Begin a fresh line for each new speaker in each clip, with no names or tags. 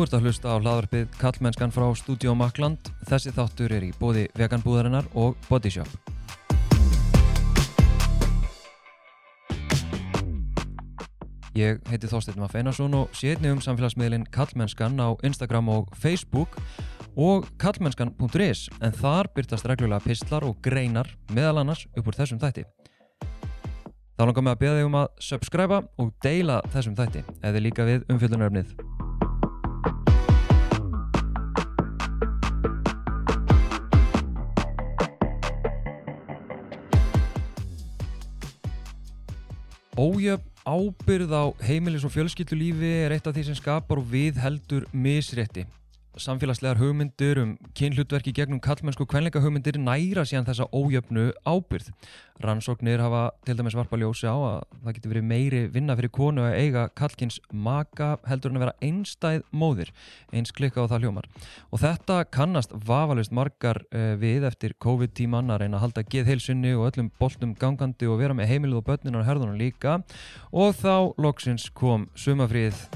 Þú ert að hlusta á hlaðarpið Kallmennskan frá Studio Makland. Þessi þáttur er í bóði veganbúðarinnar og Bodyshop. Ég heiti Þorstein Maff Einarsson og sé einnig um samfélagsmiðlinn Kallmennskan á Instagram og Facebook og kallmennskan.is en þar byrtast reglulega pistlar og greinar meðal annars upp úr þessum þætti. Þá langar mig að beða þig um að subscriba og deila þessum þætti eða líka við umfjöldunaröfnið. Ójöfn ábyrð á heimilis og fjölskyldulífi er eitt af því sem skapar og við heldur misrétti. Samfélagslegar hugmyndir um kynhlutverki gegnum kallmennsku kvenleika hugmyndir næra síðan þessa ójöfnu ábyrð. Rannsóknir hafa til dæmis varpa ljósi á að það getur verið meiri vinna fyrir konu að eiga kallkins maka heldur en að vera einstæð móðir, eins klikka á það hljómar. Og þetta kannast vafalust margar uh, við eftir COVID-tíman að reyna að halda geðheilsunni og öllum boltum gangandi og vera með heimilið og börninar og herðunum líka og þá loksins kom sumafríð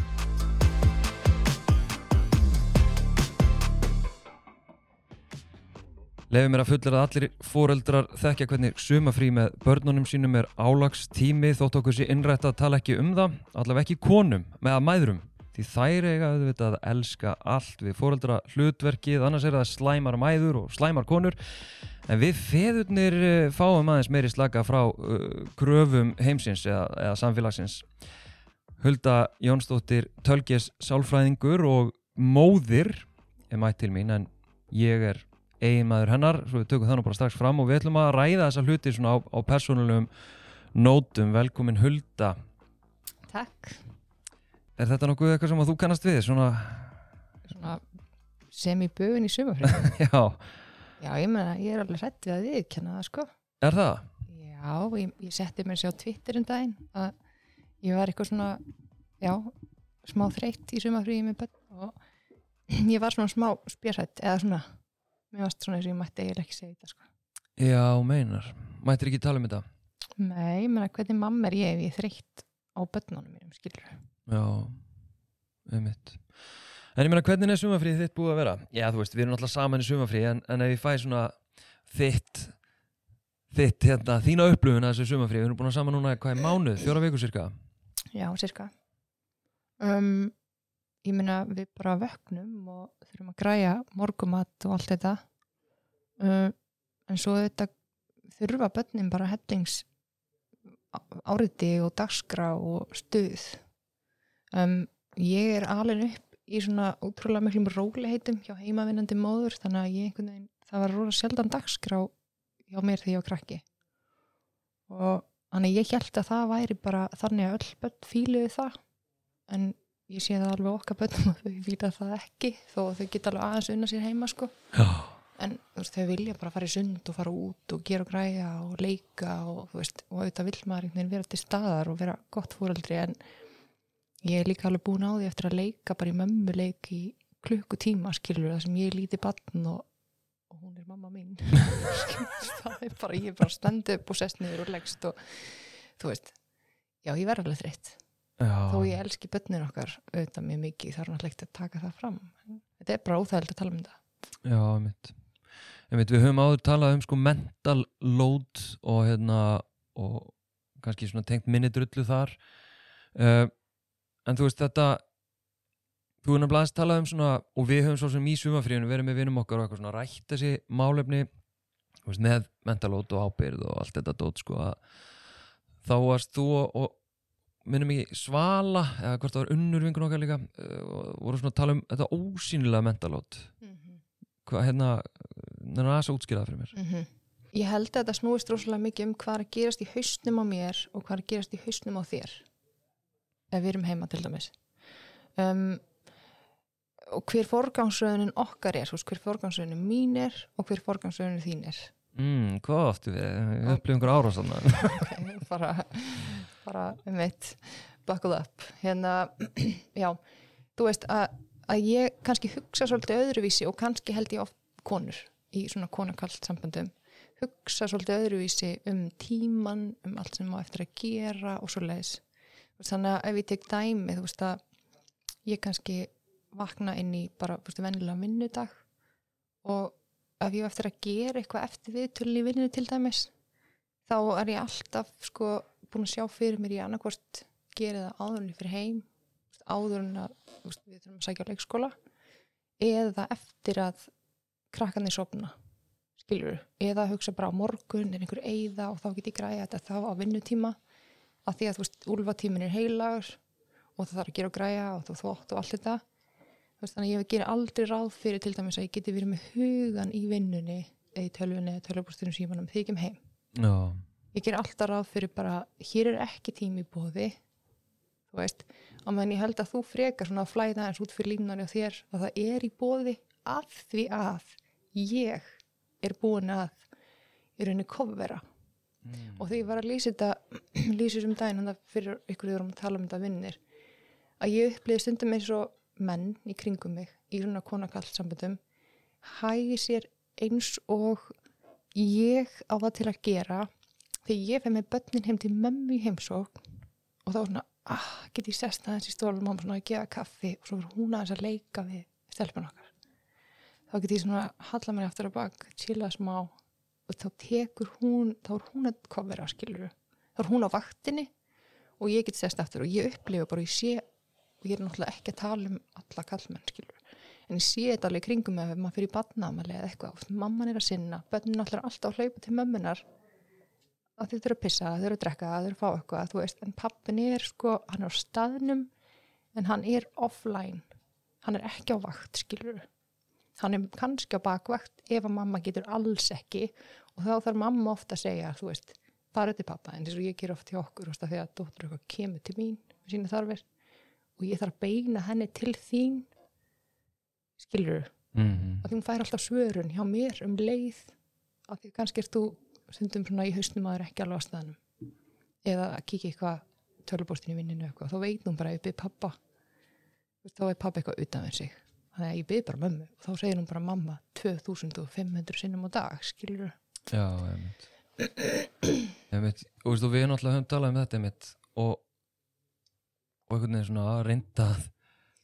Lefi mér að fullera að allir fóreldrar þekkja hvernig sumafrí með börnunum sínum er álagstími þótt okkur sé innrætt að tala ekki um það, allavega ekki konum með að mæðrum. Því þær eiga auðvitað að elska allt við fóreldra hlutverkið, annars er það slæmar mæður og slæmar konur. En við feðurnir eh, fáum aðeins meiri slaka frá uh, gröfum heimsins eða, eða samfélagsins. Hulda Jónsdóttir Tölgjes sálfræðingur og móðir er mætt til mín en ég er eiginmaður hennar, svo við tökum þannig bara strax fram og við ætlum að ræða þessa hluti svona á, á persónulegum nótum. Velkomin Hulda.
Takk.
Er þetta nokkuð eitthvað sem að þú kannast við? Svona,
Svona sem í bögun í sumafrið
já,
Já, ég meina, ég er alveg hrætt við að viðkjanna það sko.
Er það?
Já, ég, ég setti mér sér á Twitter um daginn að ég var eitthvað svona já, smá þreytt í bönn og ég var svona smá spjörhætt eða svona, mér varst svona eins og ég mætti eiginlega ekki segja þetta sko.
Já, meinar. Mættir ekki tala um þetta?
Nei, ég meina, hvernig mamma er ég ef ég er þreytt á bönnunum mínum, skilur
Já, einmitt. En ég meina, hvernig er sumafríð þitt búið að vera? Já, þú veist, við erum alltaf saman í sumafríð en, en ef ég fæ svona þitt þitt, hérna, þína upplöfun að þessu sumafríð, við erum búin að saman núna hvað er mánuð, fjóra vikur cirka
Já, sirka. Um, Ég meina við bara vöknum og þurfum að græja morgumat og allt þetta. Um, en svo þetta þurfa börnin bara hellings áriti og dagskrá og stuð. Um, Ég er alveg upp í svona ótrúlega miklum róliheitum hjá heimavinnandi móður þannig að ég einhvern veginn, það var róla sjaldan dagskrá hjá mér þegar ég var krakki. Og Þannig ég held að það væri bara þannig að öll börn fíluði það en ég sé það alveg okkar börnum að þau fíla það ekki þó að þau geta alveg aðeins unna sér heima sko.
Já,
En veist, þau vilja bara fara í sund og fara út og gera og græja og leika og þú veist, og auðvitað vill maður einhvern veginn vera til staðar og vera gott fóreldri en ég er líka alveg búin á því eftir að leika bara í mömmuleik í klukkutíma skilur það sem ég lítið barn og, og hún er mamma mín. Það er bara, ég er bara standið upp og sest niður og leggst og þú veist, já ég verð alveg þreytt
já.
Þó ég elski börnin okkar auðvitað mjög mikið þarf náttúrulega ekki að taka það fram. Þetta er bara óþægild að tala um þetta.
Já, einmitt. einmitt Við höfum áður talað um sko mental load og hérna og kannski svona tengt minni drullu þar. Uh, en þú veist þetta þú hefur nefnilega aðeins talað um svona og við höfum svo sem í sumafríðinu verið með vinum okkar og eitthvað svona rætt þessi málefni veist, með mental load og ábyrð og allt þetta dót sko að þá varst þú og minnum ekki Svala eða hvort það var unnur vingun okkar líka uh, voru svona að tala um þetta ósýnilega mental load hvað hérna það er aðeins að útskýra það fyrir mér.
Mhm. Ég held að þetta snúist rosalega mikið um hvað er að gerast í hausnum á mér og hvað er að gerast í hausnum á þér. Ef við erum heima til dæmis. Um, og hver forgangsröðunin okkar er, hver forgangsröðunin mín er og hver forgangsröðunin þín er.
Mm, hvað áttu við, við upplifum einhver ára svona
okay, bara, bara um eitt buckle up. Hérna, já, þú veist að, að ég kannski hugsa svolítið öðruvísi og kannski held ég oft konur í svona konakallt samböndum hugsa svolítið öðruvísi um tíman, um allt sem má eftir að gera og svo leiðis þannig að ef ég tek dæmi þú veist að ég kannski vakna inn í bara þú veist, venjulega vinnudag og ef ég á eftir að gera eitthvað eftir viðtölun í vinninu til dæmis þá er ég alltaf sko búin að sjá fyrir mér í annarkvort gera það áður en ég fyrir heim þú veist, áður en að við þurfum að sækja á leikskóla eða eftir að krakkarnir sopna skilur, eða hugsa bara á morgun er einhver eyða og þá get ég græja þetta þá á vinnutíma af því að þú veist, úlfatímin er heilagur og það þarf að gera og græja og þú þvótt og allt þetta. Veist, þannig að ég gerir aldrei ráð fyrir til dæmis að ég geti verið með hugan í vinnunni eða í tölvunni eða tölvubúrstunum símanum þegar ég kem heim.
Já,
ég ger alltaf ráð fyrir bara hér er ekki tími bóði þú veist, á meðan ég held að þú frekar svona að flæða eins út fyrir línunni á þér að það er í bóði af því að ég er búin að í rauninni kofvera
mm.
og þegar ég var að lýsa þetta lýsa þessum daginn hann fyrir ykkur þegar um að tala um þetta vinnir að ég upplýði stundum eins og menn í kringum mig í svona konakall samböndum hægi sér eins og ég á það til að gera þegar ég fyrir með börnin heim til mömmu í heimsók og þá svona ah, get ég sest aðeins í stólum og svona að gefa kaffi. Og svo er hún aðeins að leika við stelpun okkar. Þá get ég svona að halla mér aftur að bak chilla smá og þá tekur hún þá er hún að kofera skilur þá er hún á vaktinni og ég get sest aftur og ég upplifa bara ég sé og ég er náttúrulega ekki að tala um alla kallmenn skilur en ég sé þetta alveg kringum ef maður fyrir badnaðamæli eða eitthvað mamman er að sinna, bönnin alltaf að hlaupa til mömmunar að þau þurfa að pissa, þau þurfa að drekka, þau þurfa að fá eitthvað þú veist, en pappin er sko, hann er á staðnum en hann er offline. Hann er ekki á vakt skilur hann er kannski á bakvakt ef að mamma getur alls ekki. Og þá þarf mamma ofta að segja þú veist, farið til pappa, en þess að ég ger oft til okkur veist, að því að dóttur eitthvað kemur til mín með sína þarfir. Og ég þarf að beina henni til þín skilur
mm.
að því hún fær alltaf svörun hjá mér um leið að því kannski er þú stundum svona í hausnum að það er ekki alveg á staðnum. Eða að kíkja eitthvað tölubóstin í vinninu eitthvað, þá veit hún bara ég byrð pappa Þú veist, þá er pappa eitthvað utan við sig. Þannig að ég byrð bara mömmu. Og þá segir hún bara mamma 2500 sinnum á dag skilur
Já, einmitt. Og veistu, við náttúrulega höfum talað um þetta einmitt og og einhvern veginn svona að reynda að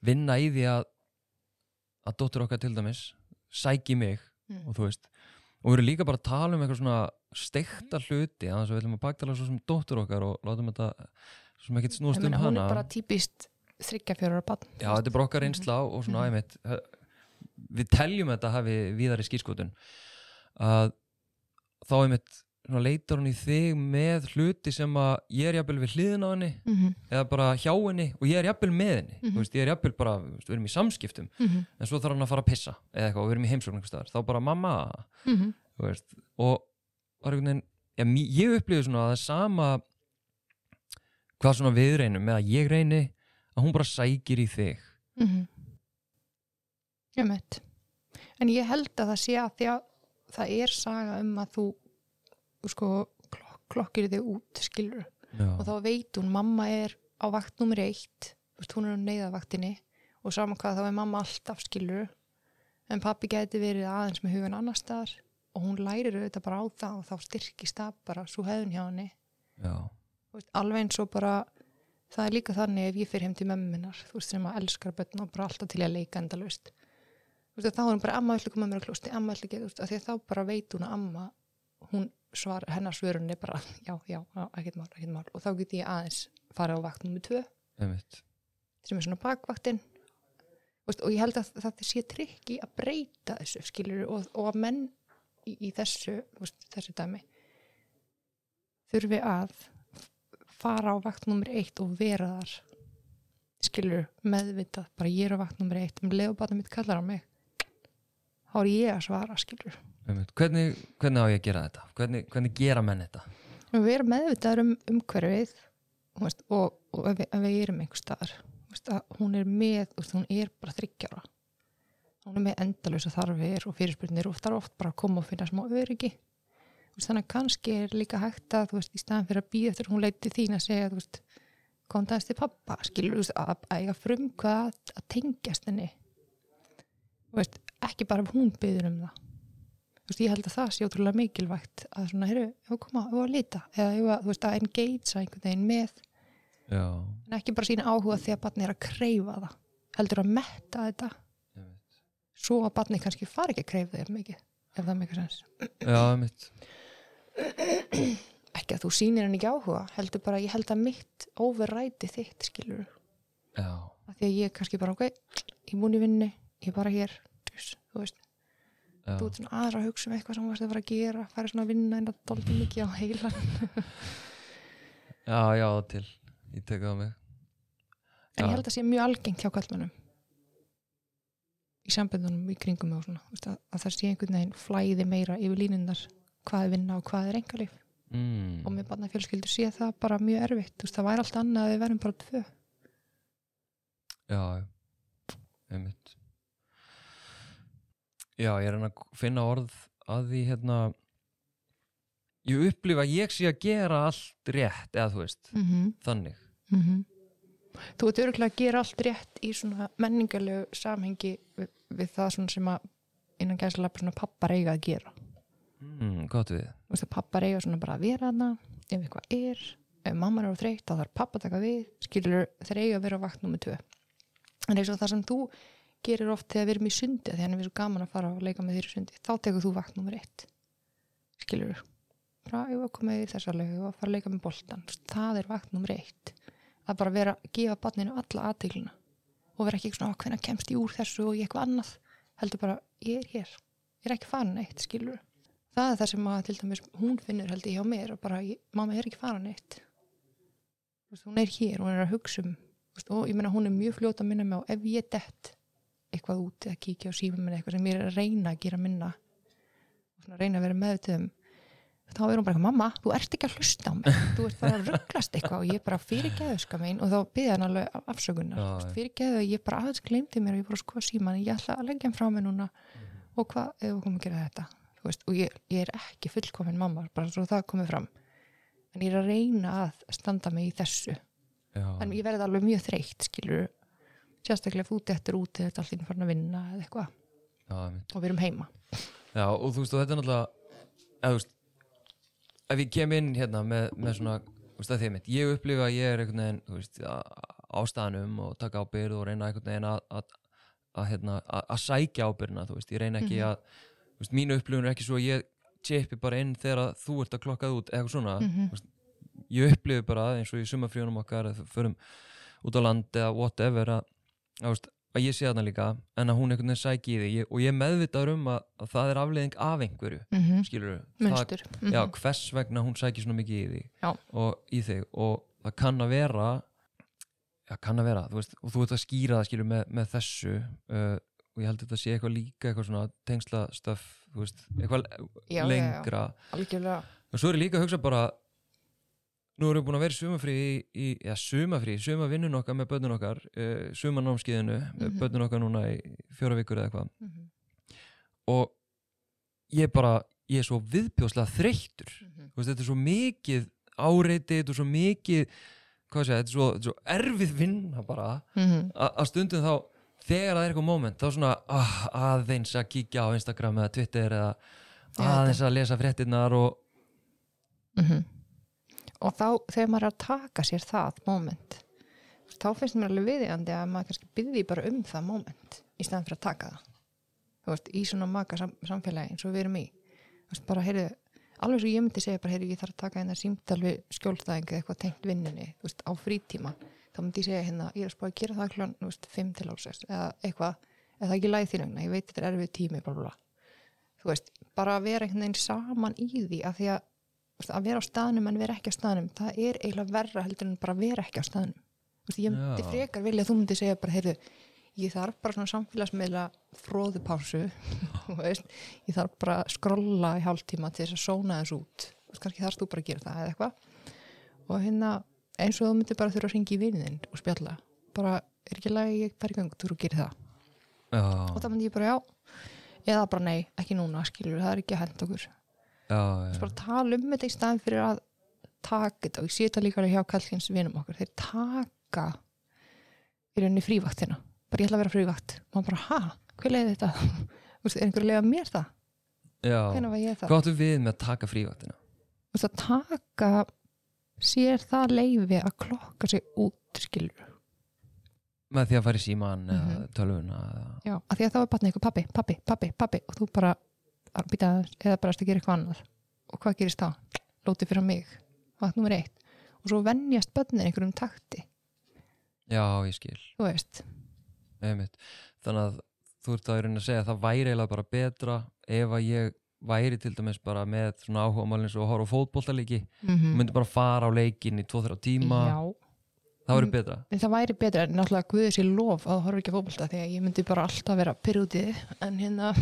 vinna í því að að dóttur okkar til dæmis sæki mig
Mm.
og þú veist og við erum líka bara að tala um eitthvað svona steikta hluti að þess að við viljum að baktala svo sem dóttur okkar og látum þetta svo sem ekkert snúast
Ég
um
meina, hún
hana.
er bara típist þryggja fjórar barn.
Já, þetta er bara okkar reynsla og svona
Mhm.
æmitt við teljum þetta hafi víðari skýrskotun að þá einmitt leitar hún í þig með hluti sem að ég er jafnvel við hliðin á henni
mm -hmm.
eða bara hjá henni og ég er jafnvel með henni
Mhm.
þú veist, ég er jafnvel bara, veist, við erum í samskiptum
Mm
en svo þarf hann að fara að pissa eða eitthvað og við erum í heimsókn einhvers staðar þá bara mamma,
-hmm.
þú veist og veginn mí- ég upplifði svona að það er sama hvað svona við reynum með að ég reyni að hún bara sækir í þig
Mm -hmm. Ég veit. En ég held að það sé að því að það er saga um að þú sko klok klokkir þig út, skilur
já,
og þá veit hún, mamma er á vakt nummer eitt, veist, hún er á neyðavaktinni og saman hvað þá er mamma alltaf skilur en pappi geti verið aðeins með hugan annar staðar og hún lærir auðvitað bara á það og þá styrkist það bara svo hefðun hjá henni. Veist, alveg eins og bara það er líka þannig ef ég fyrir heim til mömmu minnar þú veist sem að elskar börn og bara alltaf til að leika veist þá er hún bara amma ætla að koma mér á klósti, amma ætla að þá bara veit hún að amma hún svar, hennar svörun er bara já, já, ekkert mál, ekkert mál. Og þá get ég aðeins fara á vakt nummer tvö. Sem er svona bakvaktin. Þú veist, og ég held að það sé trikki að breyta þessu skilur og, og að menn í, í þessu, veist, þessu dæmi þurfi að fara á vakt nummer eitt og vera þar skilur meðvitað, bara ég er á vakt nummer eitt um lefubatna mitt kallar á mig þá er ég að svara skilur.
Hvernig, hvernig á ég að gera þetta? Hvernig, hvernig gera menn þetta?
við erum meðvitaður um umhverfið veist, og, og ef, við, ef við erum einhver staðar veist, hún er með, veist, hún er bara þryggjára hún er með endalösa þarfir og fyrirspurnir og þarf oft bara að koma og finna smá öryggi. Þannig að kannski er líka hægt að í staðan fyrir að býða eftir hún leiti þín að segja það til pappa skilur, að, eiga frum hvað að tengjast henni. Ekki bara ef hún byður um það veist, ég held að það sé ótrúlega mikilvægt að svona, heyrðu, ef að koma, ef að lita? Eða ef að, þú veist, að engagea einhvern veginn með
Já,
en ekki bara sína áhuga því að barni er að kreyfa það heldur að metta þetta. Svo að barni kannski fari ekki að kreifa þér mikið ef það mikið sens.
Já, mitt
ekki að þú sýnir henni ekki áhuga heldur bara, ég held að mitt overræti þitt skilur
Já,
því að ég kannski bara, ok, ég er búin í vinnu ég er bara hér þú veist, þú ert svona aðra að hugsa um eitthvað sem þú varst að fara að gera, færi svona að vinna en að doldi mikið á heilan
já, já, til. Ég tek það á mig.
En ég
Já.
held að sé mjög algengt hjá kallmönnum í samböndunum í kringum og svona, þú veist, að, að það sé einhvern veginn flæði meira yfir línundar hvað er vinna og hvað er engalíf
mm.
og með barna fjölskyldur sé það bara mjög erfitt. Þú veist, það væri allt annað að við verðum bara tvö.
Já, einmitt Já, ég er hann að finna orð að því hérna ég upplifa að ég sé að gera allt rétt, eða þú veist
mm -hmm.
þannig
Mm Þú ert örgulega að gera allt rétt í svona menningarlegu samhengi við, við það svona sem að innan gæslega svona pappar eiga að gera.
mm, Gott við
Þú veist að pappar eiga svona bara að vera hana, ef eitthvað er, ef mamma er á þreytt þá þarf pappa að taka við, skilur þeir eiga að vera vakt nummið tvö. En eins og það sem þú gerir oft þegar við erum í sundi, því hann er svo gaman að fara og leika með þér í sundi, þá tekur þú vakt nummið eitt. Skilur ég var komið í þessa lögu og að fara að leika með boltan. Það er vakt nummið eitt. Að bara vera að gefa barninu alla aðteglina og vera ekki svona, hvernig kemst ég úr þessu og ég eitthvað annað? Heldur bara, ég er hér. Ég er ekki farin eitt, skilur það er það sem að til dæmis hún finnur held ég hjá mér og bara, mamma er ekki farin eitt hún er hér, hún er að hugsa um og ég meina hún er mjög fljóta að minna mig á ef ég dett eitthvað út eða kíkja á sífum minna eitthvað sem ég er að reyna að gera minna. Og svona reyna að vera meðutöðum um, þá er hún bara, mamma, þú ert ekki að hlusta á mig. Þú ert bara að rugglast eitthvað og ég bara fyrirgeðu ska mín og þá byrja hann alveg af- afsökunar. Þú
já.
fyrirgeðu, ég bara aðeins glemdi mér og ég að skoða síman, ég ætla að leggja hann frá mig núna. Og hvað, ef við komum að gera þetta Þú veist, og ég, ég er ekki fullkomin mamma bara svo það komið fram. En ég er að reyna að standa mig í þessu.
Já,
en ég verði alveg mjög þreytt skilur sérstaklega ef þú dettur út eða þetta allir farin að vinna eða eitthvað. Og við erum heima.
Já, og þú veist, og þetta er náttúrulega eða, þú veist, ef ég kem inn hérna með, með svona, þú veist, að því mitt. Ég upplifa að ég er einhvern veginn, þú veist á- á staðnum og taka ábyrð og reyna einhvern veginn að, að, að, hérna, að, að sækja ábyrðina, þú veist, ég reyna ekki
Mhm.
að þú veist, mínu upplifun er ekki svo að ég chipi bara inn þegar þú ert að klokkað út eitthvað svona,
Mhm.
ég upplifi bara eins og í sumafríunum okkar förum út á land eða whatever að, veist, að ég sé þarna líka en að hún einhvern veginn sæki í þig. Ég, og ég meðvitaður um að, að það er afleiðing af einhverju
mm -hmm.
skilur
munstur mm
já, hvers vegna hún sækir svona mikið í þig
Já.
og í þig. Og það kann að vera já, kann að vera, þú veist, og þú ert að skýra það skilur með, með þessu uh, og ég held að þetta sé eitthvað líka eitthvað svona tengsla stöf, þú veist, eitthvað
Já,
lengra.
Algjörlega.
Og svo er ég líka að hugsa bara nú erum við búin að vera sumafrí í, já, sumafrí, sumavinnun okkar með börnun okkar uh, sumanámskiðinu með
Mhm.
börnun okkar núna í fjóra vikur eða eitthvað
mm -hmm.
og ég bara, ég er svo viðbjóðslega þreyttur
Mhm.
Þú veist, þetta er svo mikið áreiti, þetta er svo mikið hvað sé, þetta er svo, er svo erfið vinna bara
Mhm.
að stundum þá þegar það er eitthvað moment þá svona ah, aðeins að kíkja á Instagram eða Twitter eða aðeins að lesa fréttinnar og
Mhm. Og þá þegar maður er að taka sér það moment þá finnst mér alveg viðjandi að maður kannski byrði bara um það moment í staðan fyrir að taka það. Þú veist, í svona maka sam samfélagi eins og við erum í. Þú veist, bara heyrðu alveg svo ég myndi segja bara, heyrðu, ég þarf að taka hérna símtal við skjólstæðing eða eitthvað tengt vinnunni þú veist, á frítíma, þá myndi ég segja hérna ég er að spá að gera það klán, þú veist, 5 til álsess eða eitthvað, eða ekki læð þín vegna? Ég veit þetta er erfið tími, bla bla þú veist, bara vera einhvern veginn saman í því að því að að vera á staðnum en vera ekki á staðnum það er eiginlega verra heldur en bara að vera ekki á staðnum. Veist, ég myndi
Já.
frekar vilja að þú myndi segja bara, heyrðu, ég þarf bara svona samfélagsmiðla fróðupásu ég þarf bara að skrolla í hálftíma til þess að sóna þess út. Veist, kannski þarfst þú bara að gera það eða eitthvað. Og hérna eins og þú myndir bara þurfa að ringi í vinnin og spjalla. Bara, er ekki lagi ég bara í gang þú og gerir það.
Já,
og það myndi ég bara já. Eða bara nei, ekki núna, skilur, það er ekki að henda okkur veist, bara tala um þetta í staðin fyrir að taka þetta. Og ég sé þetta líka alveg hjá kallkins vinum okkar, þeir taka í rauninni frívaktina. Bara ég ætla að vera frívakt og maður bara, ha, hver leiði þetta? Er einhver að leiða mér það,
já.
hvernig var ég það?
Hvað áttu við með að taka frívættina
Þú veist, að taka sér það leifi að klokka sig út skilur
með því að fara í síman eða
Mhm.
tölvuna
já, að því að þá er batnið eitthvað pappi, pappi, pappi, pappi og þú bara, að býta eða bara að gera eitthvað annar og hvað gerist þá? Lótið fyrir mig, er nummer eitt. Og svo venjast börnin einhverjum takti.
Já, ég skil. Þannig að þú ert að rauninni að segja að það væri eiginlega bara betra ef að ég væri til dæmis bara með svona áhuga málins og horfa á fótboltalíki
mm
og myndi bara fara á leikin í 2-3 tíma.
Já,
það væri
Mm.
betra.
En það væri betra. En náttúrulega guðið sér lof að þú horfir ekki því að ég myndi bara alltaf vera pyrrútið en hérna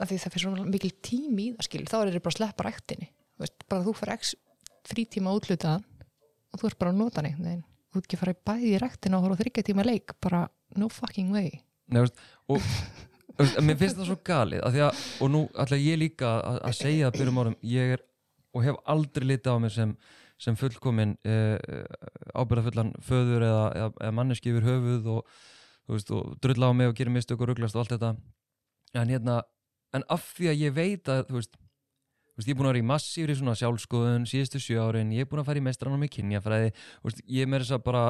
að því það fyrir svona mikil tími í það skil þá er þetta bara að sleppa ræktinni. Þú veist, bara þú fyrir x frítíma útlutaðan og þú ert bara að nota neitt neginn þú ekki fara í bæði í ræktina og horfa þryggja tíma leik bara no fucking way.
Nei, veist, og mér finnst það svo galið að að, og nú ætla ég líka að, að segja það byrjum árum ég er og hef aldrei litið á mig sem, sem fullkomin uh, ábyrðafullan föður eða, eða, eða manneski yfir höfuð og, og drulla á mig og gera mistök og rugglast og allt þetta. En hérna, en af því að ég veit að þú veist, þú veist ég er búin að vera í massífri svona sjálfskoðun síðustu sjö árin, ég er búin að fara í mestranum í kynjafræði, þú veist, ég er með þess að bara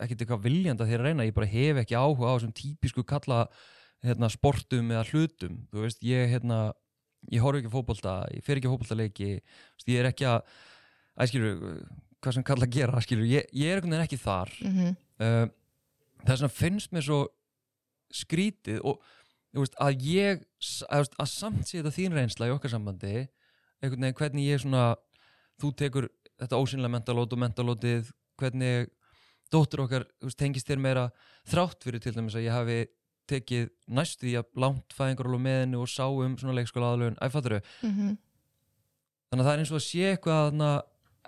ekkert eitthvað viljanda þegar að reyna ég bara hef ekki áhuga á þessum típisku kalla hérna, sportum eða hlutum þú veist, ég hérna ég horf ekki á fótbolta, ég fer ekki þú veist, ég er ekki að að skilur, hvað sem kalla að gera skilur, ég, ég er veginn ekki þar
mm -hmm.
uh, þess vegna finnst mér svo skrítið og veist, að ég að, að samt sé þetta þín reynsla í okkar sambandi einhvern veginn hvernig ég svona þú tekur þetta ósynlega mentalót og mentalótið hvernig dóttur okkar veist, tengist þér meira þrátt fyrir til dæmis að ég hafi tekið næstu því að langt fæðingarólu með henni og sá um svona leikskóla aðlögun æfattur
Mhm.
þannig að það er eins og að sé eitthvað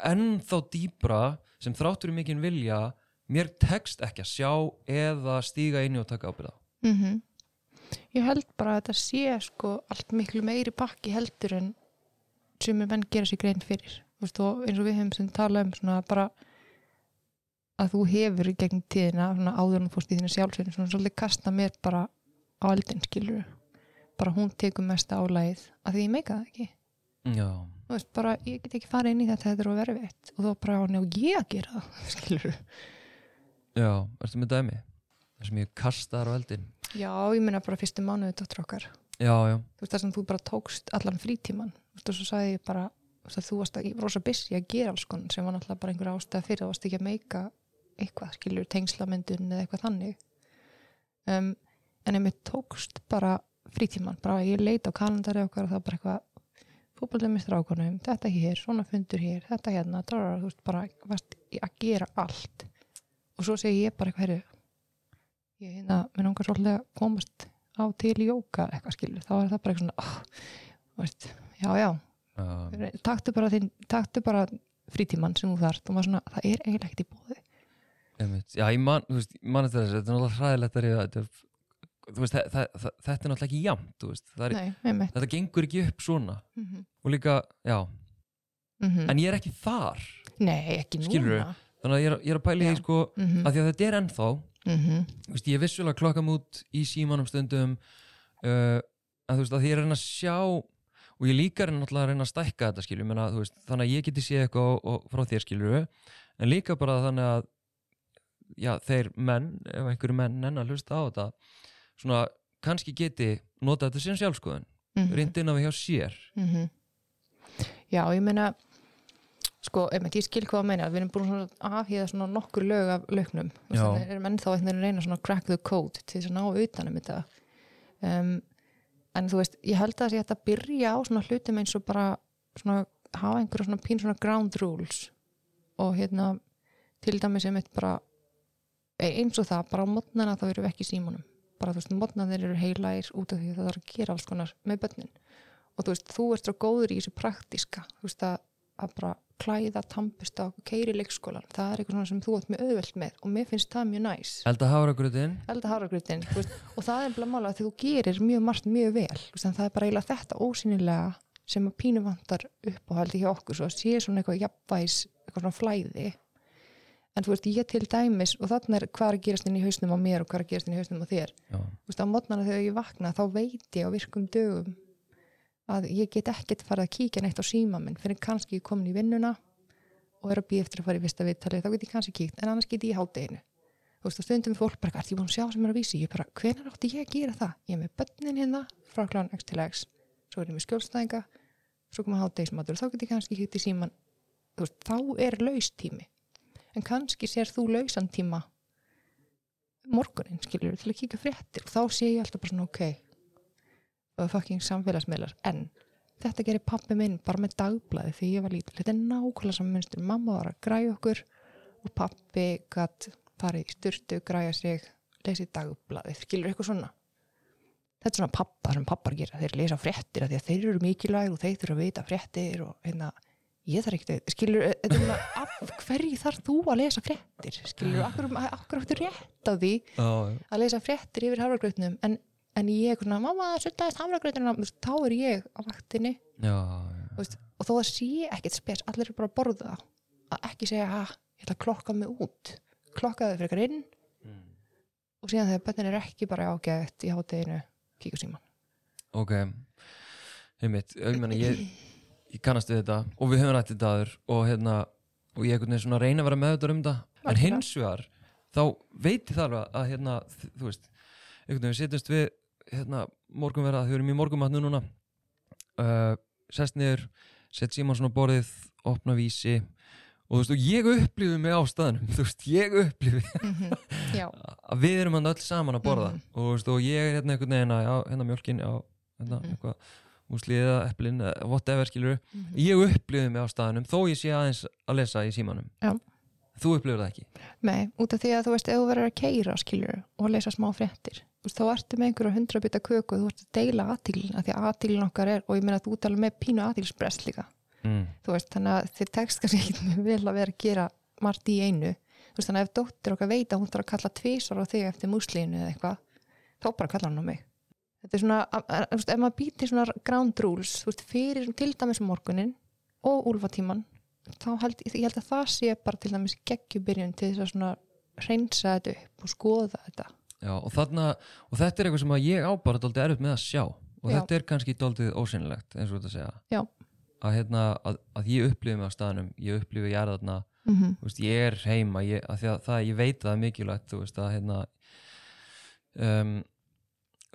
ennþá dýbra sem þráttur í mikinn vilja mér tekst ekki að sjá eða stíga inn í og taka ábyrða
Mhm. Ég held bara að þetta sé sko allt miklu meiri pakki heldur en sem menn gera sér grein fyrir. Veist, og eins og við hefum sem tala um svona bara að þú hefur í gegn tíðina svona áður en þú fórst í þínu sjálfsveinu svona svolítið kasta mér bara á eldin skilur bara hún tekur mest álægið að því ég meika það ekki.
Já,
þú veist bara ég get ekki farið inn í þetta þetta er að vera veitt og þá bara á njá ég að gera það skilur
já, ertu með dæmi? Það sem ég kastar á eldin
já ég meina bara fyrstu mánuðu dóttur okkar.
Já, já,
þú veist það sem þú bara tókst allan frítíman þú veist og svo sagði ég bara þú varst að, ég var rosa busy að gera alls konar sem var náttúrulega bara einhver ástæða fyrir. Þú varst ekki að meika eitthvað skilur tengslamyndun eða eitthvað þannig. Um, en ef mér tókst bara frítíman, bara ég leita á kalendari okkar og það bara eitthvað fótbollið með strákunum, þetta hér, svona fundur hér þetta hérna, drar, þú veist bara varst að gera allt. Og svo segi ég bara eitthvað ég hérna, mér langar svolítið að komast á til jóka eitthvað skilur, þá er það bara eitthvað svona oh, veist, já, já,
já.
taktu bara, bara frítíman sem þú þarft og maður svona, það er eiginlega ekkert í bóði.
Já, ég man, þú veist, ég man eftir þessu, þetta er náttúrulega hræðilegt að reyða þetta, veist, það, það, það, þetta er náttúrulega ekki jamt, veist, er,
Nei,
þetta gengur ekki upp svona
mm -hmm.
og líka, já,
Mm
en ég er ekki þar,
Nei, ekki núna
Skilurðu? þannig að ég er, ég er að
Já.
því, sko,
mm -hmm.
að að þetta er ennþá,
Mm
þú veist, ég vissulega klokka mút í símanum stundum, uh, en þú veist, að því ég að reyna að sjá, og ég líka er náttúrulega að reyna að stækka þetta, skilju, menna, veist, þannig að ég geti séð eitthvað og, og frá þér, skilju, en líka bara þannig að, já, þeir menn, ef einhverju menn enn að hlusta á þetta, svona, kannski geti nota þetta sem sjálfskoðun,
-hmm.
reyndin af hjá sér.
mm Já, ég meina sko, einmitt, ég skil hvað að meina við erum búin að afhýða svona nokkur lög af lögnum, við erum ennþá einhvern veginn að reyna svona crack the code til þess að ná utanum þetta. Um, en þú veist, ég held að sé hægt að byrja á svona hlutum eins og bara svona hafa einhverja svona pín svona ground rules og hérna til dæmis einmitt bara e- eins og það, bara á mótnana þá erum við ekki símunum bara þú veist, mótnanir eru heilægir út af því að það þarf að gera alls konar með börnin. Og þú veist, þú ert svo góður í þessu praktiska þú veist að, að bara klæða, tampist á keiri leikskólan það er eitthvað sem þú ert með auðvelt með og mér finnst það mjög næs.
Hafa gröðin,
elda háragrutin og það er bara mála að þú gerir mjög margt mjög vel en það er bara eiginlega þetta ósynilega sem að pínu vantar upp og haldi hjá okkur svo að sé svona eitthvað jafnvæs eitthvað svona flæði. En þú veist, ég til dæmis og þannig er hvað er að gerast inn í hausnum á mér og hvað er að gerast inn í hausnum á þér. Veist, á mótnana þegar ég vakna þá veit ég á virkum dögum að ég get ekkert farið að kíkja neitt á síma minn fyrir kannski ég komin í vinnuna og er að býja eftir að fara í fyrsta viðtalið þá get ég kannski kíkt, en annars get ég í hátteginu og stundum er fólk bara, er ég búin að sjá sem er að vísi, ég bara, hvenær átti ég að gera það? Ég er með börnin hérna, frá kláðan x til x. Svo er ég með skjólstæðinga svo koma hátdeismatur og þá get ég kannski hitt í síman veist, þá er laus tími. En kannski sér þú lausan tíma morgunin, skilur, til að kíka fréttir og þá sé ég alltaf bara svona, ok fucking samfélagsmiðlar. En þetta gerir pappi minn bara með dagblæði því ég var lítil, þetta er nákvæmlega saman minnstur, mamma var að græja okkur og pappi gætt farið í styrtu, græja sig lesið dagblæði, skilur eitthvað svona? Þetta er svona pappa sem pappar gera. Þeir lesa fréttir af því að þeir eru mikilvæg og þeir þurfa að vita fréttir og hérna ég þarf ekkert, skilur, þetta er svona af hverju þarf þú að lesa fréttir? Skilur, akkur, áttu rétt á því að lesa fréttir yfir hafragrautnum en, en ég er svona, mamma, suttaðist hafragrautuna þá er ég á vaktinni.
Já, já.
og þó að sé ekkert spes allir er bara að borða að ekki segja að ég ætla að klokka mig út. Klokka þau frekar inn.
Mm.
og síðan þegar bönnin er ekki bara ágætt í hátteginu, kíka síman
Ok, einmitt, ég ég, kannast við þetta. Og við höfum rætt þetta aður og hérna og ég veginn svona reyna að vera með þetta um þetta. En hins vegar, þá veit ég þar að, að hérna, þú veist einhvern veginn setjumst við hérna, morgunverða, þau erum í morgumatnu núna uh, sest niður sett síman svona á borðið, opna vísi og þú veist, og ég upplifið mig á staðnum, þú veist, ég upplifið
já,
að við erum hann öll saman að borða
Mhm.
og, þú veist, og ég er hérna einhvern veginn að já, hérna mjölkin, já, hérna eitthvað músliða, eplin, eh, whatever skilur
Mhm.
ég upplifði mig á staðanum þó ég sé aðeins að lesa í símanum
Já.
þú upplifir það ekki
Nei, út af því að þú veist, ef þú verður að keira skilur og lesa smá fréttir veist, þá ertu með einhverju hundra bita köku og þú ert að deila aðtílin, af því að aðtílin okkar er og ég meina að þú tala með pínu aðtílsprest líka.
Mm.
þú veist, þannig að þið tekst kannski ekki mjög vel að vera að gera margt í einu. Þú veist, þannig að ef dóttir okkar veit að hún þarf að kalla tvísar á þig eftir múslínu eða eitthvað þá bara kalla hann á mig. Þetta er svona, að- að- ef maður býtir svona ground rules, þú veist, fyrir til dæmis morgunin og úlfatíman þá held ég held að það sé bara til dæmis geggjubyrjun til þess að svona reynsa þetta upp og skoða þetta
já, og, þarna, og þetta er eitthvað sem ég á bara dálítið erfitt með að sjá og
Já.
þetta er kannski dálítið ósynlegt eins og þetta segja
Já.
að, hérna, að, að ég upplifi mig á staðanum ég upplifi ég er þarna
mm -hmm.
veist, ég er heima ég, að að það, ég veit að það er mikilvægt veist, að hérna um,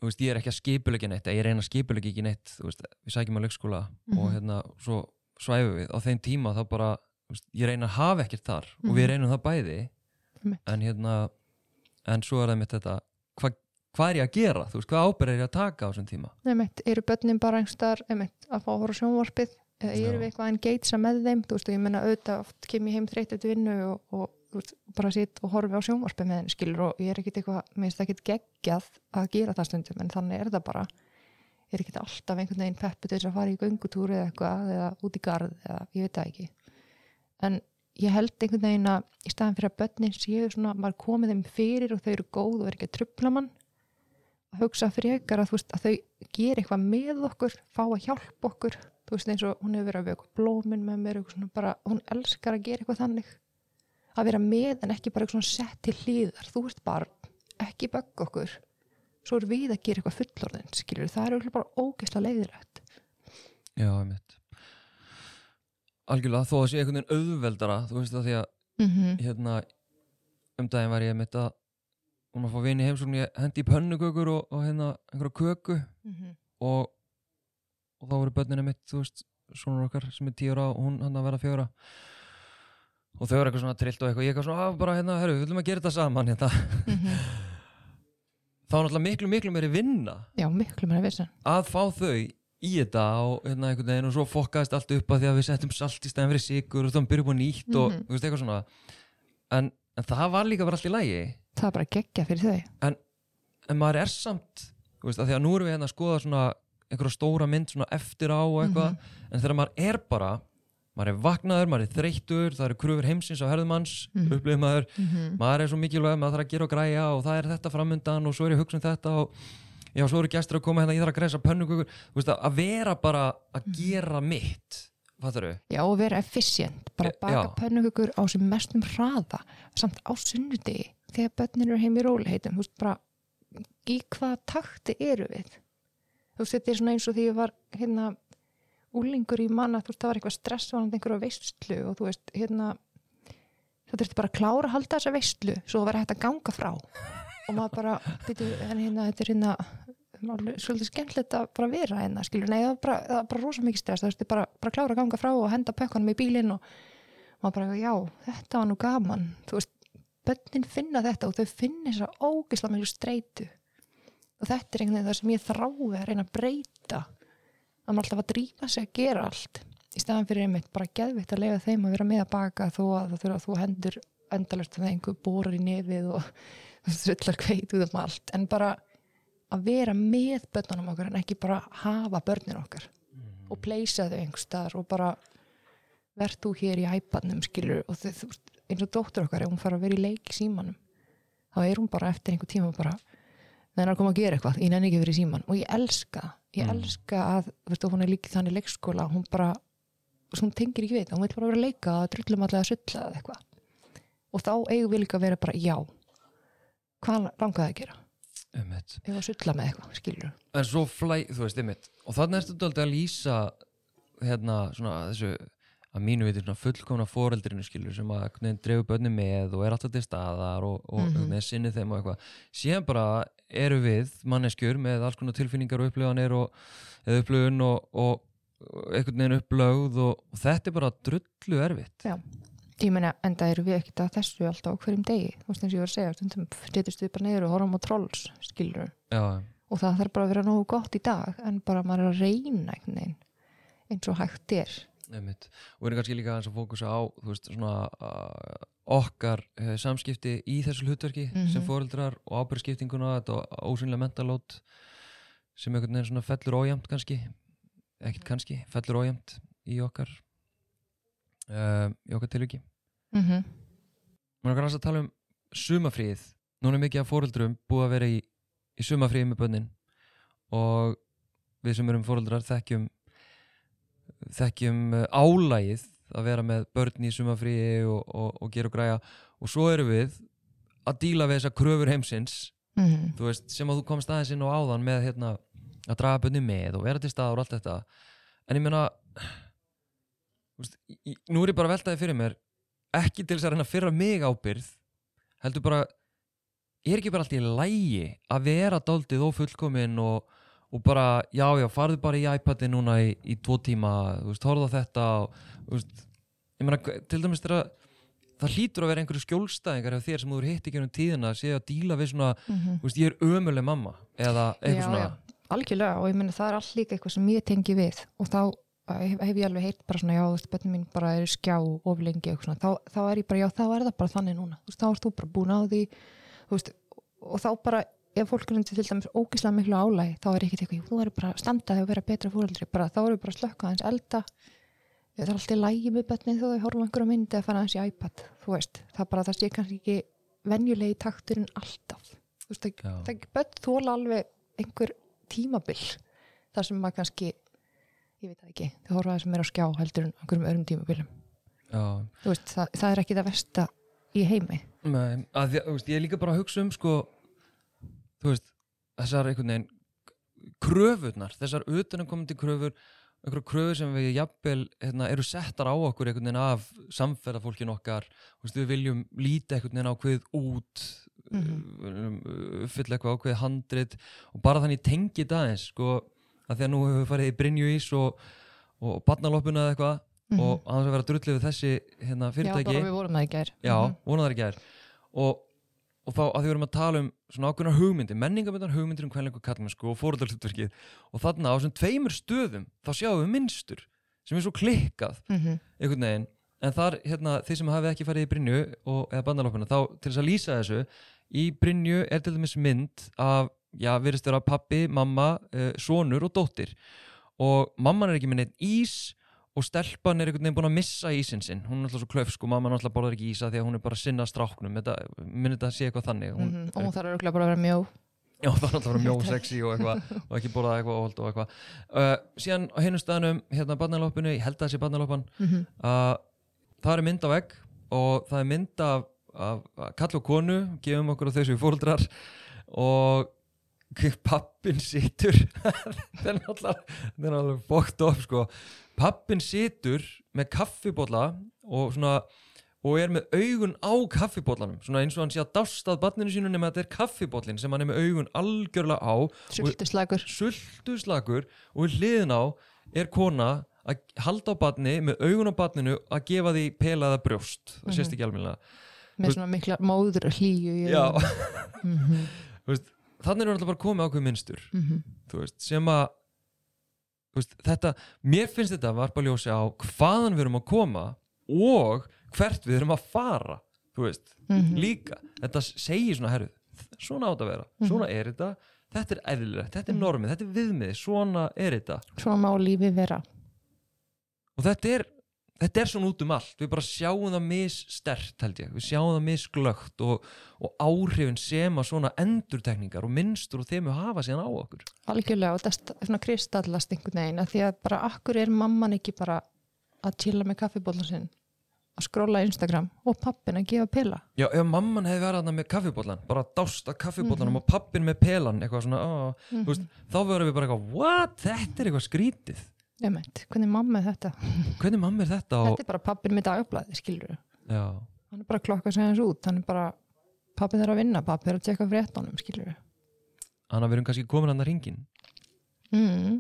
veist, ég er ekki að skipulegja neitt ég reyna að skipulegja ekki neitt við sækjum á leikskóla og
Mhm.
hérna svo svæfum við á þeim tíma þá bara, ég reyna að hafa ekkert þar og við
Mhm.
reynum það bæði en hérna en svo er það mitt þetta hvað hva er ég að gera, þú veist, hvað ábyrð er ég að taka á þessum tíma?
Einmitt, eru börnin bara einhverstaðar einmitt, að fá að horfa sjónvarpið? Eða eru við eitthvað að engagea með þeim? Þú veist, og ég menna auðvitað oft kem ég heim þreytt eftir vinnu og, og veist, bara sitt og horfi á sjónvarpið með þeim skilur og ég er ekkit eitthvað, mér finnst ekkit geggjað að gera það stundum, en þannig er það bara. Ég er ekkit alltaf einhvern veginn að ég ég held einhvern veginn að í staðan fyrir að börnin séu svona, maður komið þeim fyrir og þau eru góð og er ekki að trubla mann að hugsa frekar að, þú veist, að þau gera eitthvað með okkur, fá að hjálpa okkur þú veist eins og hún hefur verið að vega blómin með mér, bara, hún elskar að gera eitthvað þannig. Að vera með en ekki bara eitthvað sett til hlýðar þú ert bara, ekki bögg okkur. Svo er við að gera eitthvað fullorðin skilur, það er örugglega bara ógeðslega leiðilegt
já, einmitt algjörlega, þó að sé einhvern veginn auðveldara þú veist það því að
mm -hmm.
hérna um daginn var ég mitt að hún að fá vini heimsókn ég hendi í pönnukökur og, og hérna einhverja köku. Og, og þá voru börnina mitt þú veist, svona okkar sem er tíu ára og hún hann að vera fjögra og þau eru eitthvað svona trillt og eitthvað ég eitthvað svona, að bara hérna, herru, við viljum að gera þetta saman hérna. þá er náttúrulega miklu, miklu meiri vinna
já, miklu meira vissan
að fá þau í þetta og hérna einhvern veginn og svo fokkaðist allt upp að því að við settum salt í stæðan fyrir sigur og þá byrjum á nýtt og
Mhm.
þú veist eitthvað svona en, en það var líka bara allt í lægi
það er bara geggja fyrir þau
en maður er samt þú veist, að því að nú erum við hérna að skoða svona einhverja stóra mynd svona eftir á og eitthvað
Mhm.
en þegar maður er bara maður er vaknaður, maður er þreyttur það eru kröfur heimsins á herðumanns mm
Mhm.
-hmm. upplifir maður,
-hmm.
maður er svo mikilvæg maður þarf að gera og græja og það er þetta framundan og svo er ég hugsa um þetta og já, svo eru gestur að koma hérna, ég þarf að græsa pönnugugur þú veist, að vera bara að
Mhm.
gera mitt fattar þau?
Já, og vera efficient, bara baka pönnugugur á sem mestum hraða, samt á sunnudegi, þegar börnin eru heim í róliheitum, þú veist, bara í hvað takti eru við? Þú veist, þetta er svona eins og því ég var hérna úlingur í manna, þú veist, það var eitthvað stressvarandi einhverju veistlu og þú veist, hérna svo þurfti bara að klára að halda þessa veistlu svo það verði hægt að ganga frá og maður bara, byrju, hérna þetta er hérna svolítið skemmtilegt að bara vera hérna, skilur, nei það var bara, bara rosa mikið stress, það þurfti bara, bara klára að ganga frá og henda pökkunum í bílinn og maður bara, já, þetta var nú gaman. Þú veist, bönnin finna þetta og þau finna þess að ógisla mjög streitu. Og þetta er einhvern veginn það sem ég þrái að reyna að breyta. Að maður alltaf að drífa sig að gera allt. Í staðan fyrir einmitt bara geðvitt að lega þeim að vera með að baka þó að þú, hendur endalust að það einhver borar í nefið og strullar kveit út um allt en bara að vera með börnunum okkar en ekki bara hafa börnin okkar og pleysa þau einhver staðar og bara verð þú hér í iPadnum skilur og þau, eins og dóttur okkar ef hún fara að vera í leik í símanum þá er hún bara eftir einhver tíma bara þannig að koma að gera eitthvað, ég nenni ekki verið í síman og ég elska, ég
Mm.
elska að veist, hún er líkið þannig leikskóla hún bara, hún tengir ekki við það, hún vil bara vera að leika að drullum allega að sulla eitthvað. Og þá eigum við líka að vera bara, já hvað langaði að gera
Einmitt.
ef að sulla með eitthvað, skilur
en svo flæ, þú veist, einmitt og þannig erstu dálítið að lýsa hérna, svona, þessu að mínu veitir svona fullkomna foreldrinu skilur sem að drefu bönni með og er alltaf til staðar og, og mm -hmm. sinni þeim og eitthvað síðan bara eru við manneskjur með alls konar tilfinningar og upplifanir og eða upplifun og, og einhvern veginn upplögð og, og þetta er bara drullu erfitt
Já. Ég meina, enda eru við ekkert að þessu alltaf hverjum degi, þú veist eins og ég var að segja stundum setjast við bara niður og horfum á trolls skilur,
Já,
og það þarf bara að vera nógu gott í dag, en bara maður er að reyna einhvern veginn, eins og hægt er.
Einmitt. og erum kannski líka að fókusa á þú veist, svona, uh, okkar uh, samskipti í þessu hlutverki sem
Mhm.
foreldrar og ábyrgskiptinguna þetta ósynlega mentalót sem einhvern veginn svona fellur ójæmt kannski. Ekkert kannski, fellur ójæmt í okkar uh, í okkar tilviki
mm -hmm.
Mér kannski að tala um sumafríð núna er mikið af foreldrum búið að vera í, í sumafríð með bönnin og við sem erum foreldrar þekkjum þekkjum uh, álægið að vera með börn í sumafríi og, og, og gera og græja. Og svo erum við að díla við þessar kröfur heimsins.
Mm
þú veist, sem að þú komst aðeins inn á áðan með hérna, að draga bönni með og vera til staður og allt þetta. En ég í- nú er ég bara að veltaði fyrir mér ekki til þess að reyna að fyrra mig ábyrð heldur bara er ekki bara allt í lægi að vera daldið og fullkomin og, og bara, já já, farðu bara í iPadi núna í, í tvo tíma, þú veist, horfðu á þetta og, þú veist, ég meina, til dæmis þegar það hlýtur að vera einhverju skjólstæðingar af þér sem þú eru hitt ekki um tíðina að séu að díla við svona
-hmm.
þú veist, ég er ömuleg mamma eða eitthvað
Já,
svona
já. algjörlega og ég meina það er allt líka eitthvað sem ég tengi við og þá hef, hef ég alveg heyrt bara svona já, þú veist, bönnin mín bara er skjá of lengi og svona, þá, þá er ég bara, já, þá er það bara þannig núna, þú veist, þá ert þú bara búin á því þú veist, og þá bara ef fólk er undir til dæmis ógislega miklu álægi þá er ekkert eitthvað, jú, þú verður bara að standa þegar vera betra fóreldri, bara þá við bara að slökka aðeins elda. Það er alltaf lægi með bönnin þó þau horfa á einhverja myndi að fara aðeins í iPad þú veist, það bara það sé kannski ekki venjulegi takturinn alltaf. Þú veist, það, það börn þóla alveg einhver tímabil þar sem maður kannski ég veit það ekki, þau horfa aðeins meira á skjá heldur en tímabilum.
Já,
þú veist, það, það er ekki það versta í heimi.
Nei, að að, veist, ég er líka bara að hugsa um sko, þú veist þessar einhvern veginn kröfurnar, þessar utanumkomandi kröfur einhverju kröfur sem við jafnvel hérna, eru settar á okkur einhvern veginn af samferðafólkin okkar. Veist, við viljum líta einhvern veginn ákveð út
Mhm.
uh, uppfylla eitthvað ákveð handrit. Og bara þannig tengi það eins sko, að því að nú hefur við farið í Brynjuís og, og barnaloppuna eða eitthvað og aðeins að vera drullið við þessi hérna,
já,
fyrirtæki.
bara við vorum það í gær.
Já,
Mhm.
vonaðar ekki er og, og þá að því við erum að tala um svona ákveðnar hugmyndir, menningamöndan hugmyndir um kvenleiku kallmennsku og fóröldalhutverkið og þarna á þessum tveimur stöðum þá sjáum við minnstur sem er svo klikkað
Mhm.
einhvern veginn. En þar, hérna, þið sem hafið ekki farið í Brynju og, eða bandaloppuna, þá til þess að lýsa þessu í Brynju er til dæmis mynd af, já, virðist vera pappi, mamma, uh, sonur og dóttir. Og mamman er ekki með neitt ís og stelpan er einhvern veginn búin að missa ísinn sinn. Hún er alltaf svo klöfsk og mamma náttúrulega borðar ekki ísa því að hún er bara sinna stráknum. Þetta, minnir þetta að sé eitthvað þannig? Hún,
Mhm. og hún þarf örgulega bara að vera mjó.
Já það er alltaf að vera mjó sexy og eitthvað og ekki borða eitthvað og eitthvað. Uh, síðan á hinu staðanum hérna barnaloppinu, ég held að það sé barnaloppan
Mhm.
að það er mynd af vegg og það er mynd af, af, af kall og konu, gefum okkur á þessu fóruldrar og pappin situr. Það er náttúrulega bókt upp sko. Pappin situr með kaffibólla og svona og er með augun á kaffibóllanum svona eins og hann sé að dástað barninu sínu nema þetta er kaffibóllin sem hann er með augun algjörlega á
sultuslagur
sultuslagur og hliðin á er kona að halda á barni með augun á barninu að gefa því pelaða brjóst. Það sést ekki alveg
með svona mikla móður hlýju augunum. Mhm,
þú veist, þannig er alltaf bara komið ákveð minnstur
mhm.
þú veist, sem að veist, þetta, mér finnst þetta varpa ljósi á hvaðan við erum að koma og hvert við erum að fara þú veist,
Mhm.
líka. Þetta segir svona herru, svona átt að vera svona er þetta, þetta er eðlilegt þetta er normið, þetta er viðmið, svona er þetta.
Svona má lífi vera.
Og þetta er þetta er svona út um allt, við bara sjáum það misstert held ég, við sjáum það misglögt og, og áhrifin sem að svona endurtekningar og minnstur og þeim við hafa síðan á okkur.
Algjörlega og þetta er svona kristallast einhvern veginn að því að bara akkur er mamman ekki bara að chilla með kaffibóllan sinn að skróla Instagram og pappin að gefa pila
Já, ef mamman hefði verið þarna með kaffibóllan bara að dásta kaffibóllanum og pappin með pelan eitthvað svona, ó, þú veist, þá verðum við bara eitthvað, what, þetta er eitthvað skrítið
Ement, hvernig mamma er þetta?
hvernig mamma er þetta og,
Þetta er bara pappin með dagblæði, skilur
já,
hann er bara klokka sig hans út. Hann er bara, pappin þarf að vinna. Pappi er að tjekka fréttunum, skilur
hann að við erum kannski komin hann að ringin
mm.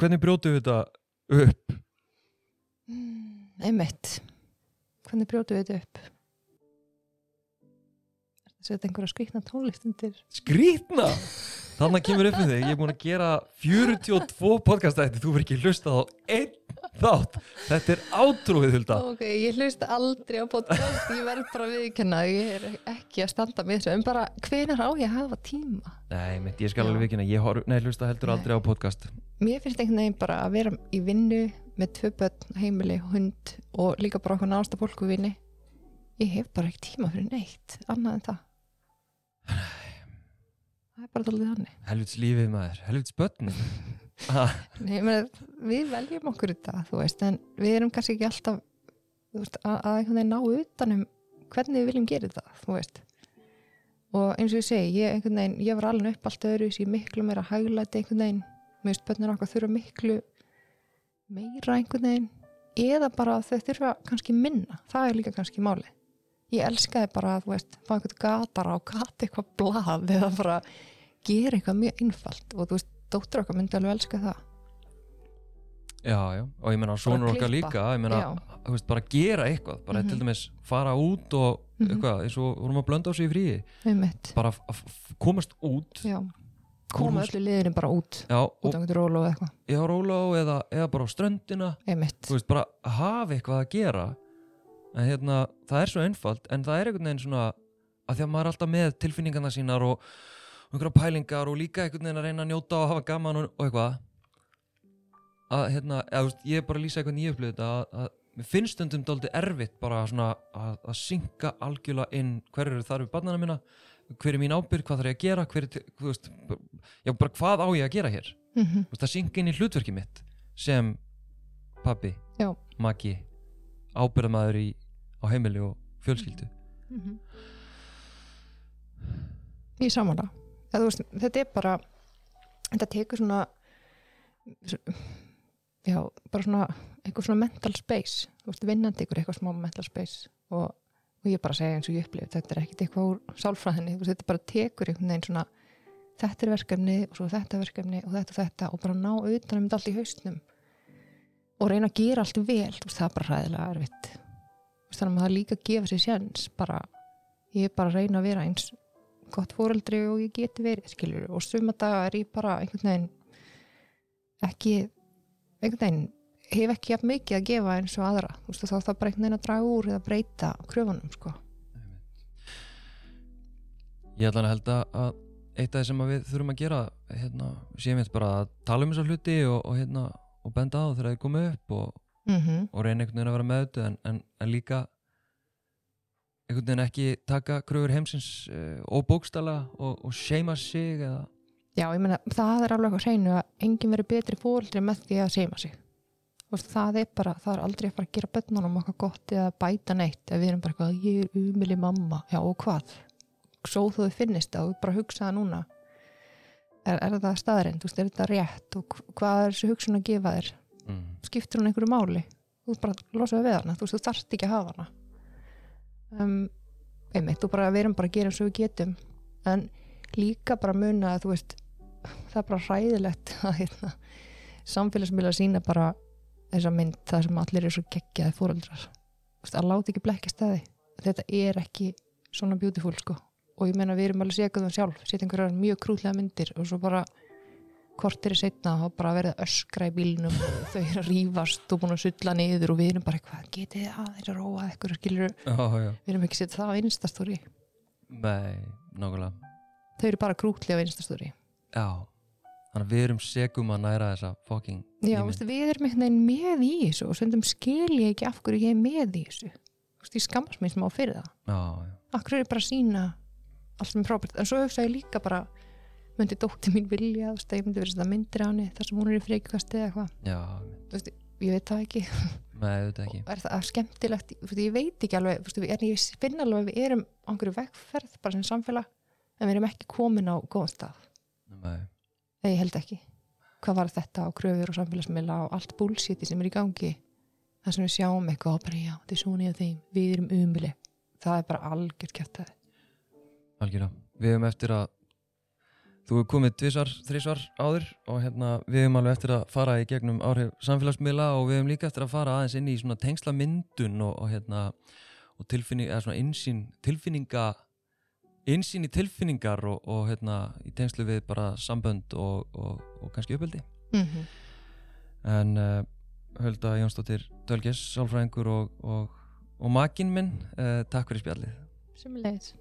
hvernig brjótu við þetta upp?
Einmitt. Hvernig brjótu við þetta upp? Er þetta einhverja skrikna tónlist undir?
Skrítna þannig kemur upp með þig, ég er búin að gera 42 podcastætti, þú verður ekki hlustað á einn þátt. Þetta er átrúið hulda.
Ok, ég hlust aldrei á podcast ég verð bara að viðkenna ég er ekki að standa með þessu en bara hvenar á ég að hafa tíma?
Nei, mitt, ég skal alveg vikina, ég horf, nei, hlusta heldur
Nei.
aldrei á podcast.
Mér finnst einhvern veginn bara að vera í vinnu með tvö börn, heimili, hund og líka bara okkur násta fólku vinni ég hef bara ekki tíma fyrir neitt annað en það það er bara dálítið þannig.
Helvits lífið maður, helvits börn Ha,
Nei, meina, við veljum okkur þetta þú veist, en við erum kannski ekki alltaf veist, að, að ná utanum hvernig við viljum gera þetta þú veist. Og eins og ég segi, ég, veginn, ég var alveg upp allt öðru ég miklu meira hæglæti einhvern veginn. Mér veist, bönnir okkar þurfa miklu meira einhvern veginn. Eða bara þau þurfa kannski minna. Það er líka kannski máli ég elskaði bara að, þú veist, fá einhvern gatar á gata eitthvað blað eða bara gera eitthvað mjög einfalt og þú veist, dóttur okkar myndi alveg elska það.
Já, já, og ég meina sonur okkar líka ég meina,
Já.
þú veist, bara gera eitthvað bara
Mhm.
til dæmis fara út og
Mhm.
eitthvað, eins og vorum að blönda á sig í fríi. Bara komast út.
Já. Koma öllu liðinu bara út.
Já,
út
og
á einhvern rólu og eitthvað.
Já, róla á eða, eða bara á ströndina. Veist, bara hafa eitthvað að gera en hérna, það er svo einfalt en það er einhvern veginn svona að því að maður er alltaf með tilfinningarna sínar og, og einhverja pælingar og líka einhvern veginn að reyna að njóta og hafa gaman og, og eitthvað. Að hérna, þú veist, ég er bara að lýsa eitthvað nýjöflið þetta að, að mér finnst stundum dálítið erfitt bara svona að, að synka algjörlega inn hver eru þar við barnana minna hver er mín ábyrg, hvað þarf ég að gera hver er, veist, já, bara hvað á ég að gera hér?
Mm
Þú veist, það syngi inn í hlutverki mitt sem pabbi, maki ábyrðamaður í, á heimili og fjölskyldu.
Samanlega Eða, þú veist, þetta er bara þetta tekur svona já, bara svona eitthvað svona mental space. Veist, vinnandi ykkur eitthvað smá mental space og, og ég bara segja eins og ég upplif þetta er ekkit eitthvað úr sálfræðinni. Þetta bara tekur einhvern veginn svona þetta er verkefni og svo þetta verkefni og þetta og þetta og bara ná utanum þetta allt í haustnum og reyna að gera allt vel. Veist, það er bara ræðilega erfitt. Veist, þannig að maður líka gefa sér sjans bara, ég er bara að reyna að vera eins gott fóreldri og ég geti verið skilur og suma daga er ég bara einhvern veginn ekki einhvern veginn hef ekki jafn mikið að gefa eins og aðra. Þú veist, þá það bara einhvern veginn að draga úr eða breyta kröfunum sko.
Ég ætla að held að eitt af það sem við þurfum að gera hérna, séum við bara að tala um þessar hluti og, og, hérna, og benda á þegar þið komið upp og,
mm
og reyna einhvern veginn að vera með þetta en, en, en líka einhvern veginn ekki taka kröfur heimsins uh, og bókstala og, og seima sig eða
Já, ég meina, það er alveg eitthvað hreinu að enginn verið betri fóreldri með því að seima sig. Veist, það er bara, það er aldrei að fara að gera bönnunum okkar gott eða bæta neitt ef við erum bara eitthvað, ég er umili mamma. Já og hvað, svo þú finnist það og bara hugsa það núna er, er það staðarind, þú er þetta rétt? Og hv- hvað er þessu hugsun að gefa þér?
Mm.
skiptir hún einhverju máli? Þú bara losa við hana, þú þú þarft ekki að hafa hana. Um, einmitt, og bara við erum bara að gera eins og við getum. En líka bara muna að þú veist, það er bara hræðilegt að hérna, samfélagsmiðla sína bara þessa mynd það sem allir eru svo geggjaði fóreldrar Þú veist, að láta ekki blekja staði þetta er ekki svona beautiful sko og ég meina við erum alveg sékuð um sjálf setja einhverjar mjög krútlega myndir og svo bara kortir í setna þá bara verið að öskra í bílnum og þau eru að rífast og búin að sulla niður og við erum bara eitthvað, getið að róa eitthvað skilur,
Já, já.
við erum ekki setja það á einstastóri
Nei, nákvæmlega.
þau eru bara krútlega á einstastóri
Já. Þannig að við erum segum að næra þessa fucking
Já, veistu, við erum veginn með í þessu og stundum skil ég ekki af hverju ég er með í þessu Veistu, ég skammast mér sem á fyrir það
Já, já.
af hverju er ég bara að sína allt er frábært, en svo hugsa ég líka bara myndi dóttir mín vilja veist, ég myndi verið þetta myndir á henni þar sem hún er í freikvasti eða eitthvað, ég veit það ekki.
Með auðvitað ekki.
er það skemmtilegt, veist, ég veit ekki alveg veist, en ég finn alveg að við erum á einhverju vegferð, bara sem samfélag en við erum ekki komin á góðan stað.
Nei.
eða ég held ekki. Hvað var þetta á kröfur og samfélagsmiðla og allt bullshiti sem er í gangi? Það sem við sjáum eitthvað og bara já, þetta er svona í þeim, við erum umili það er bara algjört kjæft
Algjörða. Við hefum eftir að þú hefur komið tvisar, þrísvar áður og hérna við hefum alveg eftir að fara í gegnum áhrif samfélagsmiðla og við hefum líka eftir að fara aðeins inn í svona tengsla myndun og, og hérna og tilfinning, eða svona insýn, tilfinninga insýn í tilfinningar og, og hérna í tengslu við bara sambönd og, og, og kannski uppöldi
mm -hmm.
en uh, Hölda Jónsdóttir Dölges, sálfræðingur og, og, og makinn minn uh, takk fyrir spjallið
sem leið